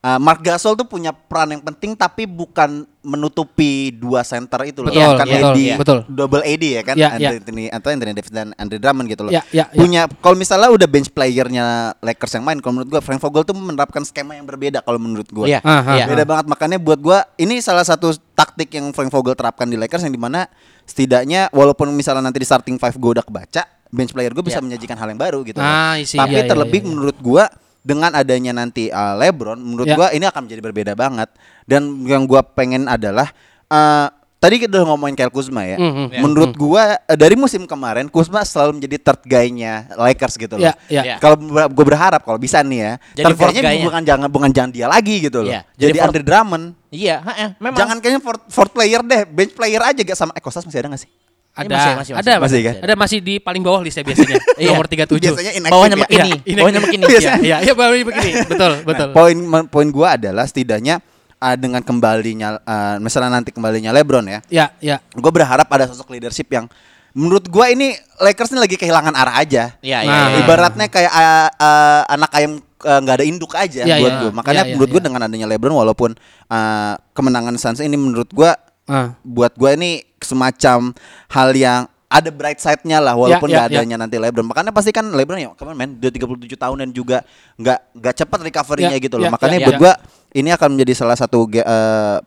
B: uh, Mark Gasol tuh punya peran yang penting tapi bukan menutupi dua center itu loh.
D: Betul,
B: bukan
D: betul,
B: AD,
D: betul.
B: double AD ya kan,
D: Ya, ya.
B: Anthony, atau Anthony Davis dan Andre Drummond gitu loh.
D: Ya, ya, ya.
B: Punya kalau misalnya udah bench playernya Lakers yang main, kalau menurut gue Frank Vogel tuh menerapkan skema yang berbeda kalau menurut gue.
C: Iya.
D: Aha.
C: iya.
B: Beda banget makanya buat gua ini salah satu taktik yang Frank Vogel terapkan di Lakers yang di mana setidaknya walaupun misalnya nanti di starting five gua udah kebaca bench player gue bisa
C: Ya.
B: menyajikan hal yang baru gitu.
D: Ah,
B: loh.
D: I see.
B: Tapi
D: Ya, ya,
B: terlebih
D: ya, ya.
B: menurut gua dengan adanya nanti uh, LeBron menurut
D: Ya.
B: gua ini akan menjadi berbeda banget dan yang gua pengen adalah uh, tadi kita udah ngomongin Kyle Kuzma ya.
D: Mhm.
C: Ya.
B: Menurut gua uh, dari musim kemarin Kuzma selalu menjadi third guy-nya Lakers gitu loh.
D: Ya, ya.
C: Ya.
B: Kalau gue berharap kalau bisa nih ya,
C: Jadi
B: third guy-nya bukan jangan bukan jangan dia lagi gitu loh.
C: Iya,
B: Jadi,
C: jadi
B: Andre Drummond.
C: Iya, heeh, memang.
B: Jangan kayaknya fourth, fourth player deh, bench player aja gak sama Ekostas masih ada gak sih?
D: Ada,
C: masih, masih,
D: ada,
B: masih, kan?
D: ada masih di paling bawah listnya biasanya.
C: Iya.
D: Nomor 37.
B: Biasanya inactive
C: Bawahnya
B: ya.
C: begini,
D: Iya,
C: bawahnya begini.
D: Iya, iya, bawahnya begini. Betul, betul.
B: Nah, poin poin gua adalah setidaknya uh, dengan kembalinya uh, misalnya nanti kembalinya LeBron ya.
D: Ya, ya.
B: Gue berharap ada sosok leadership yang menurut gua ini Lakers ini lagi kehilangan arah aja.
C: Iya, iya.
D: Nah.
C: iya.
B: Ibaratnya kayak uh, uh, anak ayam uh, nggak ada induk aja
D: Iya,
B: buat
D: iya.
B: gua. Makanya
D: Iya, iya,
B: menurut gua
D: iya.
B: dengan adanya LeBron walaupun uh, kemenangan Suns ini menurut gua
D: Ah.
B: buat gue ini semacam hal yang ada bright side-nya lah walaupun
D: Ya,
B: nggak
D: ya, ya.
B: adanya nanti LeBron. Makanya pasti kan LeBron ya, kemarin men, udah 37 tahun dan juga nggak nggak cepat recovery-nya
D: Ya,
B: gitu loh.
D: ya,
B: Makanya
D: ya,
B: buat
D: ya.
B: gua ini akan menjadi salah satu eh,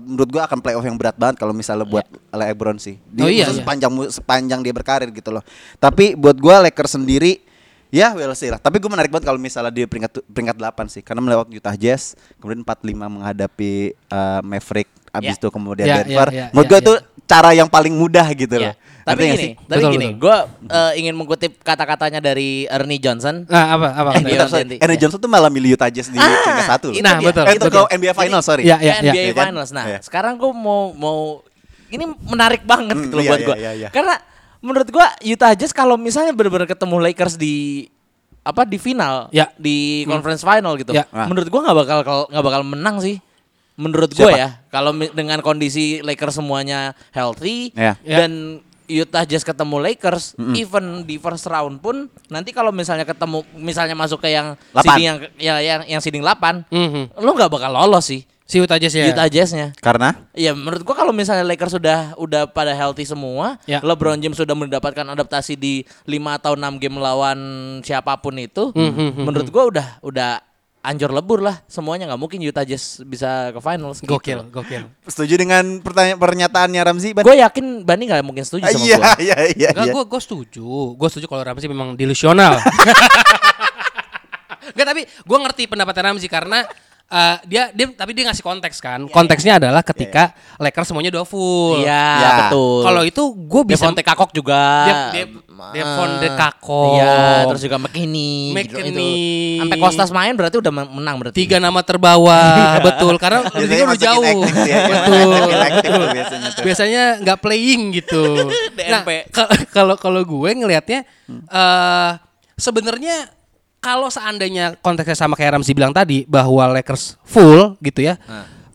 B: menurut gua akan playoff yang berat banget kalau misalnya buat LeBron sih. Dia
D: Oh, iya, iya.
B: sepanjang sepanjang dia berkarir gitu loh. Tapi buat gua Lakers sendiri Ya, well sih lah. Tapi gue menarik banget kalau misalnya dia peringkat peringkat 8 sih, karena melewati Utah Jazz, kemudian 45 menghadapi eh, Maverick, abis
C: Ya.
B: itu kemudian
D: Ya,
B: Denver.
D: ya, ya,
B: Menurut
D: ya,
B: gue
D: ya.
B: itu cara yang paling mudah gitu loh.
C: Iya. Tapi
B: Ngerti nggak
C: gini,
B: sih?
C: tapi
D: Betul,
C: gini, gue ingin mengutip kata-katanya dari Ernie Johnson.
D: Nah, apa apa?
C: Eh,
B: sorry.
C: ganti.
B: Aaron Johnson tuh malah milih Utah Jazz di peringkat satu loh.
C: itu
D: Nah,
C: dia.
D: betul,
B: Eh, itu ke NBA Final, sorry.
C: Ke
D: iya, iya.
C: NBA
B: Iya kan?
C: Finals. Nah,
B: Iya.
C: sekarang gue mau mau ini menarik banget
B: Hmm,
C: gitu loh
B: iya,
C: buat
B: iya,
C: gue.
B: iya, iya.
C: Karena menurut gue Utah Jazz kalau misalnya benar-benar ketemu Lakers di apa di final,
D: Ya.
C: di conference final gitu.
D: Ya.
B: Ah.
C: Menurut gue nggak bakal nggak bakal menang sih. Menurut gue ya, kalau dengan kondisi Lakers semuanya healthy
B: Ya.
D: Ya.
C: dan Utah Jazz ketemu Lakers, even di first round pun nanti kalau misalnya ketemu misalnya masuk ke yang
B: Lapan.
C: seeding yang ya, yang yang seeding 8,
D: Mhm.
C: lu nggak bakal lolos sih.
D: Si Utah Jazz ya.
C: Utah Jazz-nya.
B: Karena
C: Iya, menurut gua kalau misalnya Lakers sudah udah pada healthy semua,
D: Ya.
C: LeBron James sudah mendapatkan adaptasi di 5 atau 6 game melawan siapa pun itu,
D: Hmm,
C: menurut gua udah udah anjur lebur lah semuanya nggak mungkin Utah Jazz bisa ke finals. gitu.
D: Gokil, gokil.
B: setuju dengan pertanyaan pernyataannya Ramzi? Ban?
C: Gue yakin Bani nggak mungkin setuju sama
B: Iya,
C: gua.
B: iya, iya. Iya.
D: gue gue setuju. Gue setuju kalau Ramzi memang delusional. Enggak, tapi gue ngerti pendapat Ramzi karena eh, dia dia tapi dia ngasih konteks kan. Konteksnya adalah ketika Lakers semuanya udah full.
C: Iya,
B: Ya.
C: betul.
D: Kalau itu gue bisa
C: Devonte Kakok juga.
D: Dev- Devonte Kakok.
C: Iya, terus juga McKinney. gitu,
D: McKinney.
C: itu. Sampai Kostas main berarti udah men- menang berarti.
D: tiga nama terbawah betul karena
B: Biasanya
D: leadingnya udah jauh
B: ya.
D: betul
B: biasanya
D: biasanya nggak playing gitu nah kalau kalau gue ngelihatnya eh sebenarnya kalau seandainya konteksnya sama kayak Ramzi bilang tadi bahwa Lakers full gitu ya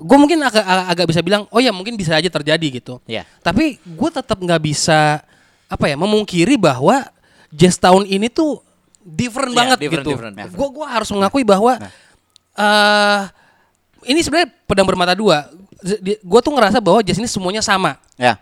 D: gue mungkin agak agak agak bisa bilang oh ya mungkin bisa aja terjadi gitu
C: Iya.
D: tapi gue tetap nggak bisa apa ya memungkiri bahwa Jazz tahun ini tuh different
C: Iya,
D: banget
C: different,
D: gitu.
C: different, different.
D: Gue gua harus mengakui bahwa eh ini sebenarnya pedang bermata dua. gue tuh ngerasa bahwa Jazz ini semuanya sama.
B: Ya.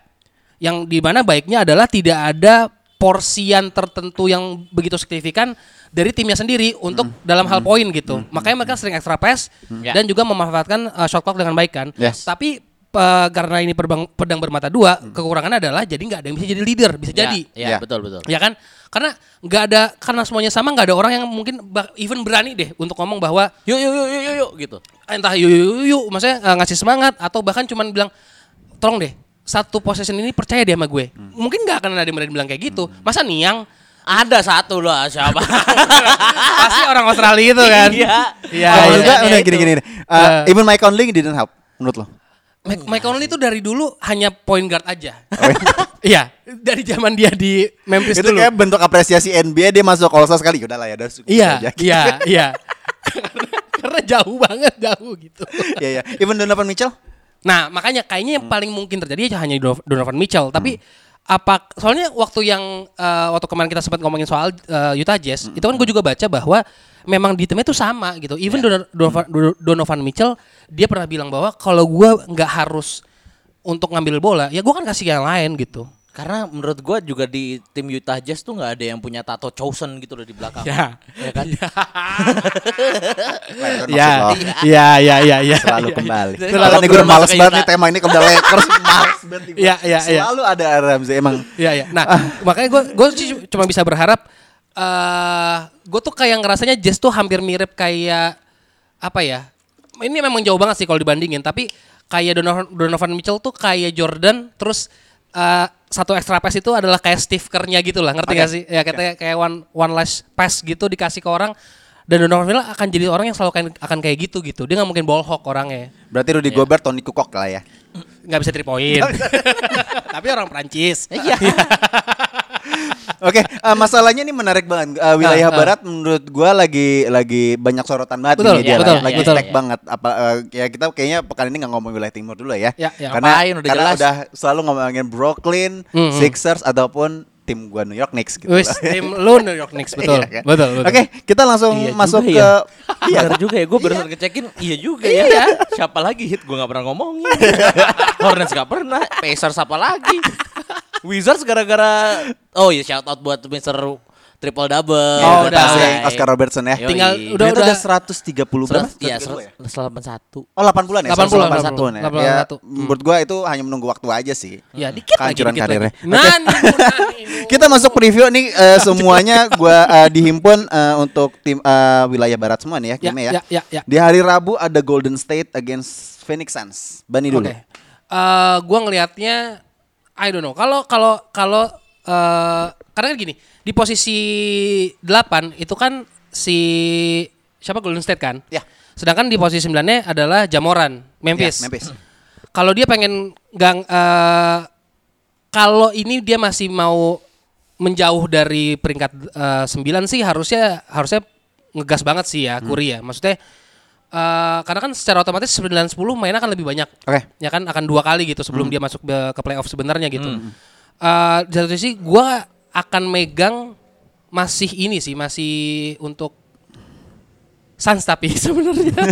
D: Yang di mana baiknya adalah tidak ada porsian tertentu yang begitu signifikan dari timnya sendiri untuk dalam hal poin gitu. Makanya mereka sering extra pass
C: Ya.
D: dan juga memanfaatkan uh, shot clock dengan baik kan.
B: Yes.
D: Tapi uh, karena ini perbang- pedang bermata dua, kekurangannya adalah jadi nggak ada yang bisa jadi leader, bisa
C: Ya,
D: jadi.
C: Ya,
B: Ya.
C: betul betul.
D: Ya kan? Karena nggak ada karena semuanya sama nggak ada orang yang mungkin bah- even berani deh untuk ngomong bahwa
C: Yuk yuk yuk yuk yuk, yuk gitu.
D: entah yuk yuk yuk, yuk maksudnya uh, ngasih semangat atau bahkan cuman bilang tolong deh satu possession ini percaya deh sama gue. Mungkin nggak akan ada yang berani bilang kayak gitu. Masa Niang
C: Ada satu lah siapa?
D: pasti orang Australia itu kan.
C: Iya.
D: Iya.
B: Kalau
D: iya.
B: juga
C: iya,
B: udah
C: itu.
B: gini-gini. nih. Uh, even Mike Conley didn't help menurut lo.
D: Mike, Mike Conley itu dari dulu hanya point guard aja.
B: Oh,
D: Iya, dari zaman dia di Memphis
B: itu
D: dulu.
B: kayak bentuk apresiasi NBA dia masuk All sekali. Udah lah ya, udah
D: Iya,
B: aja.
D: iya, iya. karena, karena jauh banget, jauh gitu.
B: Iya, iya. Even Donovan Mitchell?
D: Nah, makanya kayaknya yang paling mungkin terjadi hanya Dono- Donovan Mitchell. Tapi apa soalnya waktu yang eh, waktu kemarin kita sempat ngomongin soal eh, Utah Jazz, itu kan gue juga baca bahwa memang di timnya itu sama gitu. Even Dono- Donovan, Dono- Donovan Mitchell dia pernah bilang bahwa kalau gue nggak harus untuk ngambil bola, ya gue kan kasih yang lain gitu.
C: Karena menurut gua juga di tim Utah Jazz tuh nggak ada yang punya tato chosen gitu loh di belakang.
D: Ya.
C: Ya kan?
B: Maksud
D: Ya,
B: lo.
D: ya, ya, ya, ya.
B: Selalu
D: ya,
B: kembali. Makanya
C: kalau
B: gue males banget nih
C: Utah.
B: tema ini udah Lakers males banget. nih.
D: Iya, iya, iya.
B: Selalu ada Ramsey emang.
D: Iya, iya. Nah, makanya gue gue cuma bisa berharap eh gue tuh kayak ngerasanya Jazz tuh hampir mirip kayak apa ya? Ini memang jauh banget sih kalau dibandingin, tapi kayak Donovan, Donovan Mitchell tuh kayak Jordan, terus eh, satu extra pass itu adalah kayak Steve Kerr-nya gitu lah, ngerti
B: Oke.
D: gak sih? Ya kayak kayak one one last pass gitu dikasih ke orang dan Donovan Mitchell akan jadi orang yang selalu kayak- akan kayak gitu gitu. Dia nggak mungkin ball hawk orangnya.
B: Berarti Rudy Gobert, Tony Kukoc lah ya.
D: nggak bisa three point. tapi orang Prancis.
C: Iya.
B: Oke, eh, masalahnya ini menarik banget.
D: Ah,
B: wilayah
D: ah.
B: barat menurut gua lagi lagi banyak sorotan banget
D: Betul,
B: di media
D: ya, betul,
B: lagi
D: betul.
B: stack banget. Apa eh, ya kita kayaknya pekan ini nggak ngomong wilayah timur dulu ya.
D: Ya, ya.
B: Karena
C: Ngapain, udah
B: karena
C: jelas.
B: udah selalu ngomongin Brooklyn,
D: Mhm.
B: Sixers ataupun tim gua New York Knicks gitu.
D: Wis, tim lu New York Knicks betul.
B: Iya kan?
D: betul, betul.
B: Oke, kita langsung
C: Iya
B: masuk
C: juga
B: ke
C: ya.
B: Iya.
C: Bener juga ya, gue barusan ngecekin Iya juga ya Siapa lagi hit gue gak pernah ngomongin Hornets gak pernah Pacers apa lagi Wizards gara-gara Oh iya shout out buat Mr. Triple double
D: Oh, udah,
B: Passing
D: udah.
B: Oscar Robertson ya.
C: Yoi.
D: Tinggal udah
B: Ternyata
D: udah
B: ada 130 berapa?
C: Iya,
B: 131 ya?
C: 181
B: Oh 80-an ya?
D: 80-an,
B: 181 ya.
D: 81.
B: Ya,
D: Hmm.
B: menurut gua itu hanya menunggu waktu aja sih.
D: Ya dikit lagi
B: Kehancuran
D: dikit
B: karirnya.
D: lagi. Nah, nah.
B: Kita masuk preview nih eh, semuanya gua eh, dihimpun eh, untuk tim eh, wilayah barat semua nih ya,
D: Ya,
B: gamenya ya.
D: ya, ya, ya.
B: Di hari Rabu ada Golden State against Phoenix Suns. Bani dulu.
D: Oke. Eh, gua ngelihatnya I don't know. Kalau kalau kalau eh, karena kan gini, di posisi 8 itu kan si siapa Golden State kan?
B: Ya.
D: Sedangkan di posisi 9-nya adalah Jamoran, Memphis.
B: Ya, Memphis.
D: Kalau dia pengen gang eh, kalau ini dia masih mau menjauh dari peringkat eh, 9 sih harusnya harusnya ngegas banget sih ya Curry ya. Maksudnya eh, karena kan secara otomatis 9 10 mainnya akan lebih banyak.
B: Oke.
D: Ya kan akan dua kali gitu sebelum dia masuk ke, ke playoff sebenarnya gitu. Eh, di satu sisi gua akan megang masih ini sih masih untuk Suns tapi sebenarnya.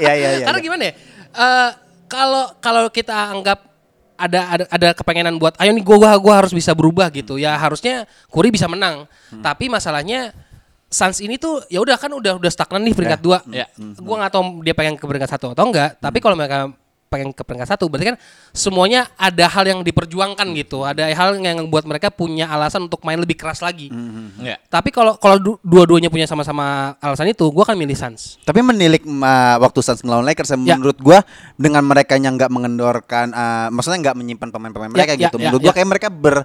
B: Iya iya iya.
D: Karena
B: iya.
D: gimana ya? Eh, kalau kalau kita anggap ada ada ada kepengenan buat ayo nih gua gua harus bisa berubah gitu. Ya harusnya Curry bisa menang.
B: Hmm.
D: Tapi masalahnya Suns ini tuh ya udah kan udah udah stagnan nih peringkat dua.
C: Ya.
D: Gua nggak tahu dia pengen ke peringkat satu atau enggak. Tapi
B: Hmm.
D: kalau mereka pengen ke peringkat satu berarti kan semuanya ada hal yang diperjuangkan gitu. Ada hal yang membuat mereka punya alasan untuk main lebih keras lagi.
B: Hmm.
C: Ya.
D: Tapi kalau kalau du- dua-duanya punya sama-sama alasan itu, gua akan milih Suns.
B: Tapi menilik uh, waktu Suns melawan Lakers
D: Ya.
B: menurut gua dengan mereka yang nggak mengendorkan uh, maksudnya nggak menyimpan pemain-pemain mereka
D: Ya, ya,
B: gitu.
D: ya,
B: menurut gua
D: ya.
B: kayak mereka ber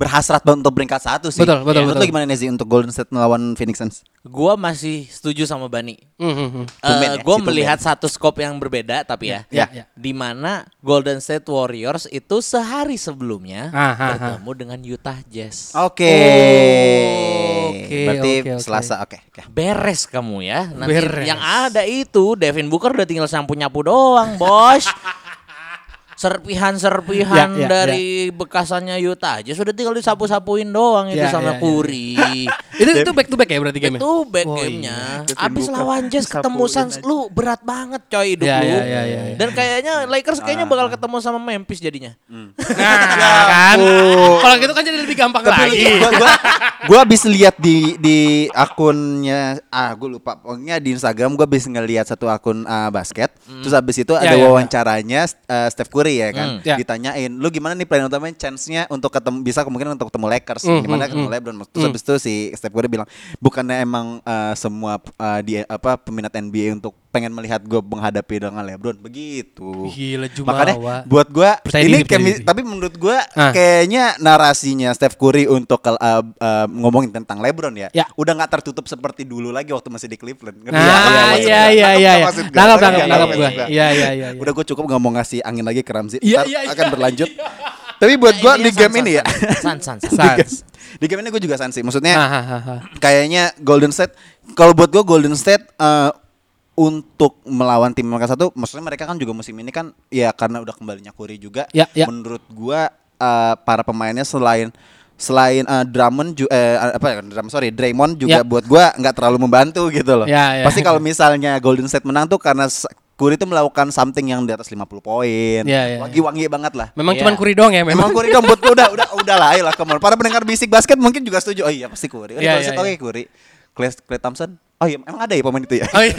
B: berhasrat banget untuk peringkat satu sih.
D: Betul, betul,
B: Menurut
D: betul.
B: lo gimana Nezi untuk Golden State melawan Phoenix Suns?
C: Gue masih setuju sama Bani
D: Hmm, hmm, hmm.
B: Tumben
C: Eh
B: ya,
C: gue
B: si
C: melihat satu scope yang berbeda tapi ya,
D: Ya, ya.
C: di mana Golden State Warriors itu sehari sebelumnya
D: Ah, ah, ah.
C: bertemu dengan Utah Jazz.
B: Oke.
D: Oke,
B: Berarti
D: oke, oke.
B: Selasa oke. oke.
C: Beres kamu ya. Nanti
D: Beres.
C: yang ada itu Devin Booker udah tinggal sapu nyapu doang, bos. serpihan-serpihan
D: Ya, ya,
C: dari bekasannya Yuta aja sudah tinggal disapu-sapuin doang itu
D: Ya,
C: sama
D: ya, ya.
C: Curry.
D: itu itu back to back ya berarti game
C: itu back
D: Oh,
C: gamenya.
B: iya.
C: Abis
B: Buka,
C: lawan Jazz ketemu Suns, lu berat banget coy hidup
D: Ya,
C: lu.
D: ya, ya, ya, ya.
C: Dan kayaknya Lakers kayaknya bakal ketemu sama Memphis jadinya.
D: Nah, kan. Kalau gitu kan jadi lebih gampang lagi.
B: gua, gua, gua habis lihat di di akunnya ah gue lupa pokoknya di Instagram gua habis ngelihat satu akun ah, basket terus habis itu ada
D: Ya, ya, ya.
B: wawancaranya eh, Steph Curry ya kan
C: Hmm.
D: Ya.
B: ditanyain lu gimana nih plan utamanya chance-nya untuk ketemu bisa kemungkinan untuk ketemu Lakers
D: Hmm,
B: gimana
D: hmm,
B: ketemu
D: hmm.
B: LeBron terus habis itu si Steph Curry bilang bukannya emang eh, semua eh, di apa peminat NBA untuk pengen melihat gue menghadapi dengan LeBron begitu
D: Gila, Jumawa.
B: makanya buat
D: Percaya
B: ini kemi- tapi menurut gua
D: Ah.
B: kayaknya narasinya Steph Curry untuk uh, uh, ngomongin tentang LeBron ya,
D: Ya.
B: udah nggak tertutup seperti dulu lagi waktu masih di Cleveland. Ngerti
D: Nah, iya iya iya iya. nangkep
B: maksud
D: gua.
B: gua?
D: Iya iya iya. iya.
B: Udah gue cukup nggak mau ngasih angin lagi ke Ramzi.
D: Iya, iya, iya.
B: akan berlanjut. Tapi buat gua di game ini ya,
C: San San San.
B: di game, ini gue juga sansi. Maksudnya
D: ah, ah, ah.
B: kayaknya Golden State kalau buat gue Golden State eh, untuk melawan tim mereka satu maksudnya mereka kan juga musim ini kan ya karena udah kembalinya Curry juga
D: Ya, ya.
B: menurut gua eh, para pemainnya selain selain eh, Drummond ju- eh, apa ya Drummond sorry Draymond juga
D: Ya.
B: buat gua nggak terlalu membantu gitu loh
D: Ya, ya.
B: pasti kalau misalnya Golden State menang tuh karena Curry itu melakukan something yang di atas 50 poin
D: Ya, ya,
B: lagi wangi banget lah
D: Memang
C: Iya.
D: cuman Curry doang ya
B: Memang
D: memang.
B: Curry dong buat udah udah udah lah ayolah come on. Para pendengar bisik basket mungkin juga setuju. Oh iya pasti Curry. Oh,
D: Iya,
B: iya,
D: iya,
B: oke
D: iya.
B: Curry. Clay, Clay Thompson. Oh iya, emang ada ya pemain itu ya?
D: Oh, iya.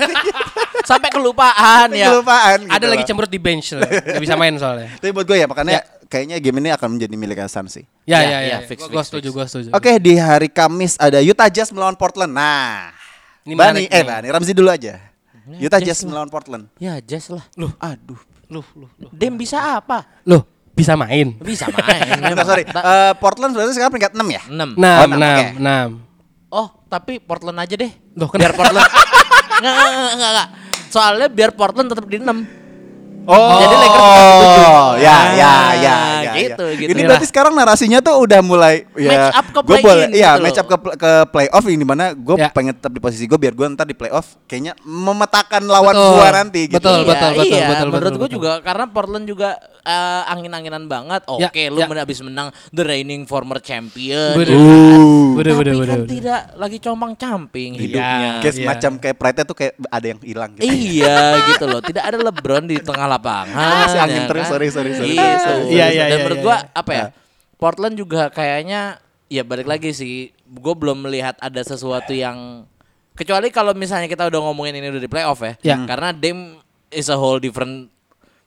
C: Sampai kelupaan ya.
B: Kelupaan. Gitu
D: ada lah.
B: lagi
D: cemberut di bench lah. Gak bisa main soalnya.
B: Tapi buat gue ya, makanya ya. kayaknya game ini akan menjadi milik Asan sih.
D: Ya
C: ya
D: ya.
C: ya.
D: ya gue setuju, gue setuju.
B: Oke, di hari Kamis ada Utah Jazz melawan Portland. Nah,
D: ini
B: Bani, eh Bani, Ramzi dulu aja. Ya, Utah
C: Jazz,
B: melawan Portland.
C: Ya Jazz lah.
D: Loh,
B: aduh.
D: Loh, loh, loh.
C: Dem bisa apa?
D: Loh, bisa main.
C: Bisa main.
B: Enggak, sorry. Eh, Portland sebenarnya sekarang peringkat 6 ya?
C: 6.
B: 6, enam,
D: 6,
C: 6 tapi Portland aja deh.
D: Loh,
C: biar
D: kenapa?
C: Portland. Enggak, enggak, enggak, enggak. Soalnya biar Portland tetap di 6.
B: Oh,
C: Jadi Lakers peringkat tujuh.
B: ya, ya,
C: Ah,
B: ya, ya,
C: gitu,
B: ya.
C: gitu.
B: Ini
C: Inilah.
B: berarti sekarang narasinya tuh udah mulai ya,
C: Match up ke
B: gua
C: play-in
B: boleh,
C: gitu
B: iya,
C: loh.
B: match up ke ke playoff ini mana gue
D: Ya.
B: pengen tetap di posisi gue biar gue ntar di playoff kayaknya memetakan lawan
D: Betul.
B: gua nanti gitu.
D: Betul,
C: iya,
D: betul, betul,
C: iya.
D: betul,
C: Menurut
D: betul,
C: gue
D: betul.
C: juga karena Portland juga eh, angin-anginan banget.
D: Ya,
C: Oke, lu
D: ya.
C: men- abis menang the reigning former champion.
D: Bener.
C: ya kan?
D: Bener,
C: Tapi
D: bener,
C: kan
D: bener, bener.
C: tidak lagi compang-camping hidupnya.
B: Kayak
D: Iya.
B: semacam kayak pride tuh kayak ada yang hilang gitu.
C: Iya gitu loh, tidak ada LeBron di tengah lapangan.
B: Ah, angin
C: ya
B: terus, sorry, sorry, sorry.
C: Gitu.
D: Iya, iya,
C: Dan
D: iya,
C: menurut
D: iya,
C: gua
D: iya.
C: apa ya? Portland juga kayaknya ya balik lagi sih. Gue belum melihat ada sesuatu yang kecuali kalau misalnya kita udah ngomongin ini udah di playoff ya.
D: Ya.
C: Karena Dame is a whole different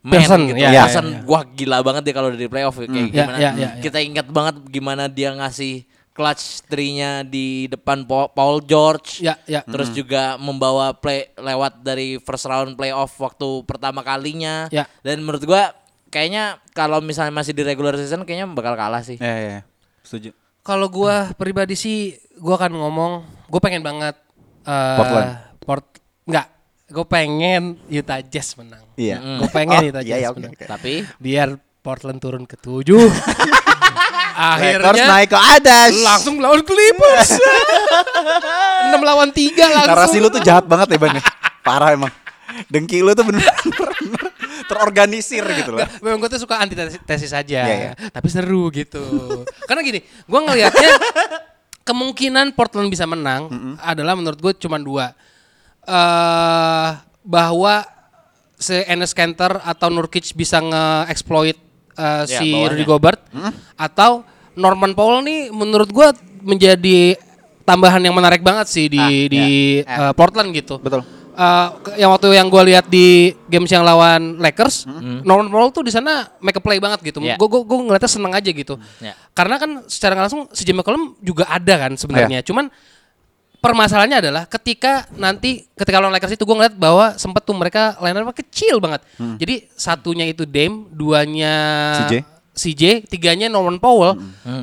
C: man
D: Person,
C: gitu.
D: ya,
B: ya,
C: Person,
D: ya, ya.
C: wah gila banget dia kalau udah di playoff kayak
D: Ya,
C: gimana.
D: ya, ya, ya.
C: Kita ingat banget gimana dia ngasih clutch three-nya di depan Pa- Paul George.
D: Ya, ya.
C: Terus juga membawa play lewat dari first round playoff waktu pertama kalinya.
D: Ya.
C: Dan menurut gua kayaknya kalau misalnya masih di regular season kayaknya bakal kalah sih.
B: Iya, iya. Setuju.
D: Kalau gua pribadi sih gua akan ngomong, gue pengen banget eh,
B: Portland.
D: Port enggak, gue pengen Utah Jazz menang.
B: Iya.
D: Gue pengen
B: Oh,
D: Utah
B: iya,
D: Jazz
B: iya, oke,
D: menang.
B: oke.
C: Tapi
D: Biar Portland turun ke tujuh.
B: Lakers
D: Akhirnya
B: naik ke atas.
D: langsung lawan Clippers. 6 lawan 3 langsung.
B: Narasi lu tuh jahat banget ya Bang. Parah emang. Dengki lu tuh bener terorganisir gitu loh.
D: Memang gue tuh suka antitesis saja,
B: Iya, iya.
D: tapi seru gitu. Karena gini, gue ngelihatnya kemungkinan Portland bisa menang adalah menurut gue cuma dua, eh bahwa si Enes Kanter atau Nurkic bisa nge-exploit
C: Ya,
D: si
C: bawahnya.
D: Rudy Gobert, atau Norman Powell nih menurut gue menjadi tambahan yang menarik banget sih di
B: Ah,
D: di
B: iya.
D: eh, Portland gitu.
B: Betul.
D: Eh, ke- yang waktu yang gue lihat di games yang lawan Lakers, Norman Powell tuh di sana make a play banget gitu.
C: Hmm. Yeah.
D: Gue gue gue ngeliatnya seneng aja gitu.
C: Ya.
D: Karena kan secara langsung si Jimmy McCollum juga ada kan sebenarnya.
B: Iya.
D: Cuman permasalahannya adalah ketika nanti ketika lawan Lakers itu gue ngeliat bahwa sempet tuh mereka line up kecil banget. Jadi satunya itu Dame, duanya
B: CJ.
D: CJ, tiganya Norman Powell,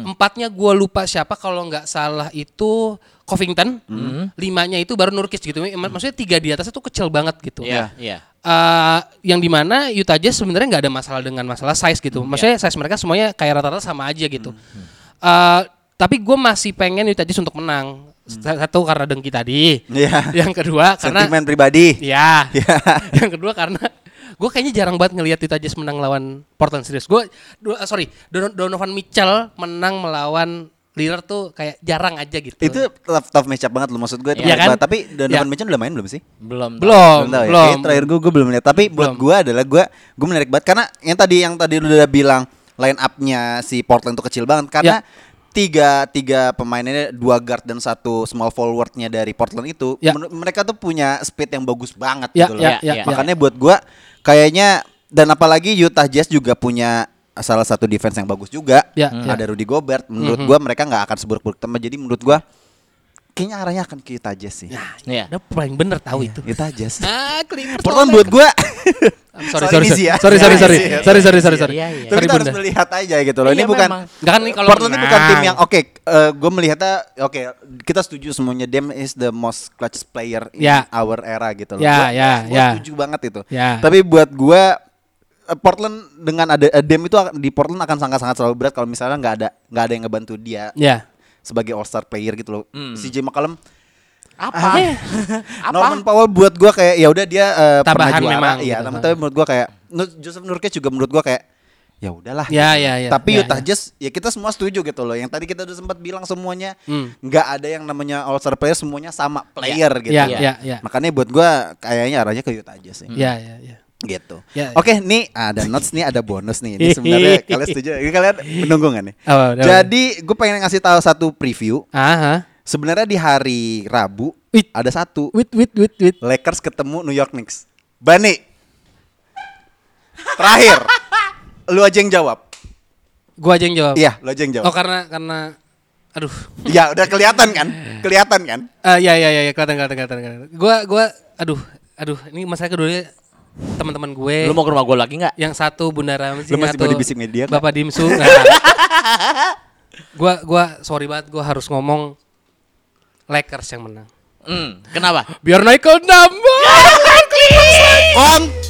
D: empatnya gue lupa siapa kalau nggak salah itu Covington, limanya itu baru Nurkic gitu. Mak- Maksudnya tiga di atas itu kecil banget gitu.
C: Iya, iya.
D: Eh, yang di mana Utah Jazz sebenarnya nggak ada masalah dengan masalah size gitu. Maksudnya size mereka semuanya kayak rata-rata sama aja gitu. Eh, tapi gue masih pengen Utah Jazz untuk menang. Satu karena dengki tadi.
B: Iya.
D: Yang kedua karena
B: Sentimen pribadi.
D: ya.
B: Iya.
D: yang kedua karena gue kayaknya jarang banget ngelihat Utah Jazz menang lawan Portland serius. Gue sorry, Don- Donovan Mitchell menang melawan Lillard tuh kayak jarang aja gitu.
B: Itu tough, tough matchup banget lu maksud gue itu
D: Iya
B: menarik
D: kan?
B: banget. Tapi Donovan
D: Iya.
B: Mitchell udah main belum sih?
C: Belum. tahu.
D: belum,
B: Belum tahu ya.
D: belum.
B: Kayaknya terakhir gue gue belum lihat. Tapi buat
D: Belum.
B: gue adalah gue gue menarik banget karena yang tadi yang tadi lu udah bilang line up-nya si Portland tuh kecil banget karena
D: Ya.
B: tiga tiga pemainnya dua guard dan satu small forwardnya dari Portland itu
D: Ya.
B: mereka tuh punya speed yang bagus banget
D: Ya,
B: gitu loh.
D: ya,
C: ya, ya.
B: Makanya buat gue kayaknya dan apalagi Utah Jazz juga punya salah satu defense yang bagus juga.
D: Ya,
B: Ada Rudy Gobert. Menurut
D: Mhm.
B: gua mereka nggak akan seburuk-buruk teman. Jadi menurut gua kayaknya arahnya akan ke Utah Jazz sih.
C: Iya.
D: Udah paling bener tahu itu.
B: Utah Jazz.
D: Ah, Clippers.
B: Portland buat gua
D: I'm sorry,
B: soal
D: sorry,
B: easy ya.
D: sorry, sorry, sorry,
B: ya.
D: sorry, sorry, sorry, sorry.
C: Iya, iya.
B: Tapi
D: Sorry,
B: kita harus
D: Bunda.
B: melihat aja gitu loh. Ini
C: Iya,
B: bukan.
D: Enggak kan nih kalau
B: Portland ini bukan tim yang oke. gue melihatnya oke. kita setuju semuanya. Dem is the most clutch player in
D: Ya.
B: our era gitu loh.
D: Ya,
B: Gua-
D: ya,
B: gua
D: ya.
B: setuju banget itu.
D: Ya.
B: Tapi buat gua eh, Portland dengan ada eh, Dem itu di Portland akan sangat-sangat selalu berat kalau misalnya nggak ada nggak ada yang ngebantu dia
D: Ya.
B: sebagai all star player gitu loh.
C: Hmm.
B: Si J McCollum
C: Apa? Apa?
B: Norman Powell buat gua kayak ya udah dia eh, pernah
D: Tambahan
B: juara,
D: memang
B: iya,
D: gitu.
B: tapi- menurut gua kayak Joseph Nurkic juga menurut gua kayak ya udahlah.
D: Ya, ya, ya.
B: Tapi
D: Ya,
B: Utah
D: ya.
B: Jazz ya kita semua setuju gitu loh. Yang tadi kita udah sempat bilang semuanya
D: Hmm.
B: nggak ada yang namanya all star player semuanya sama player gitu.
D: Ya,
B: loh.
D: ya, ya.
B: Makanya buat gua kayaknya arahnya ke Utah Jazz sih.
D: Ya, ya, ya.
B: Gitu.
D: Ya, ya.
B: Oke, nih ada notes nih, ada bonus nih. Ini sebenarnya kalian setuju? Ini kalian menunggu nggak nih?
D: Oh,
B: Jadi gue pengen ngasih tahu satu preview.
D: Aha.
B: Sebenarnya di hari Rabu
D: Wait.
B: ada satu
D: Wait, wait, wait, wait.
B: Lakers ketemu New York Knicks. Bani. Terakhir. lu aja yang jawab.
D: Gua aja yang jawab.
B: Iya, lu aja yang jawab.
D: Oh, karena karena aduh.
B: Ya udah kelihatan kan? Kelihatan kan?
D: Ah, ya, ya, ya, ya, kelihatan, kelihatan, kelihatan, kelihatan. Gua, gua, aduh, aduh, ini masalah kedua teman-teman gue.
C: Lu mau ke rumah gue lagi nggak?
D: yang satu Bunda Ramzi,
B: Lu masih
D: satu
B: mau di Bisik Media nggak?
D: Bapak Dimsu. Nggak. gua, gua sorry banget, gua harus ngomong Lakers yang menang.
C: Hmm, kenapa?
D: Biar naik ke nambah.
B: On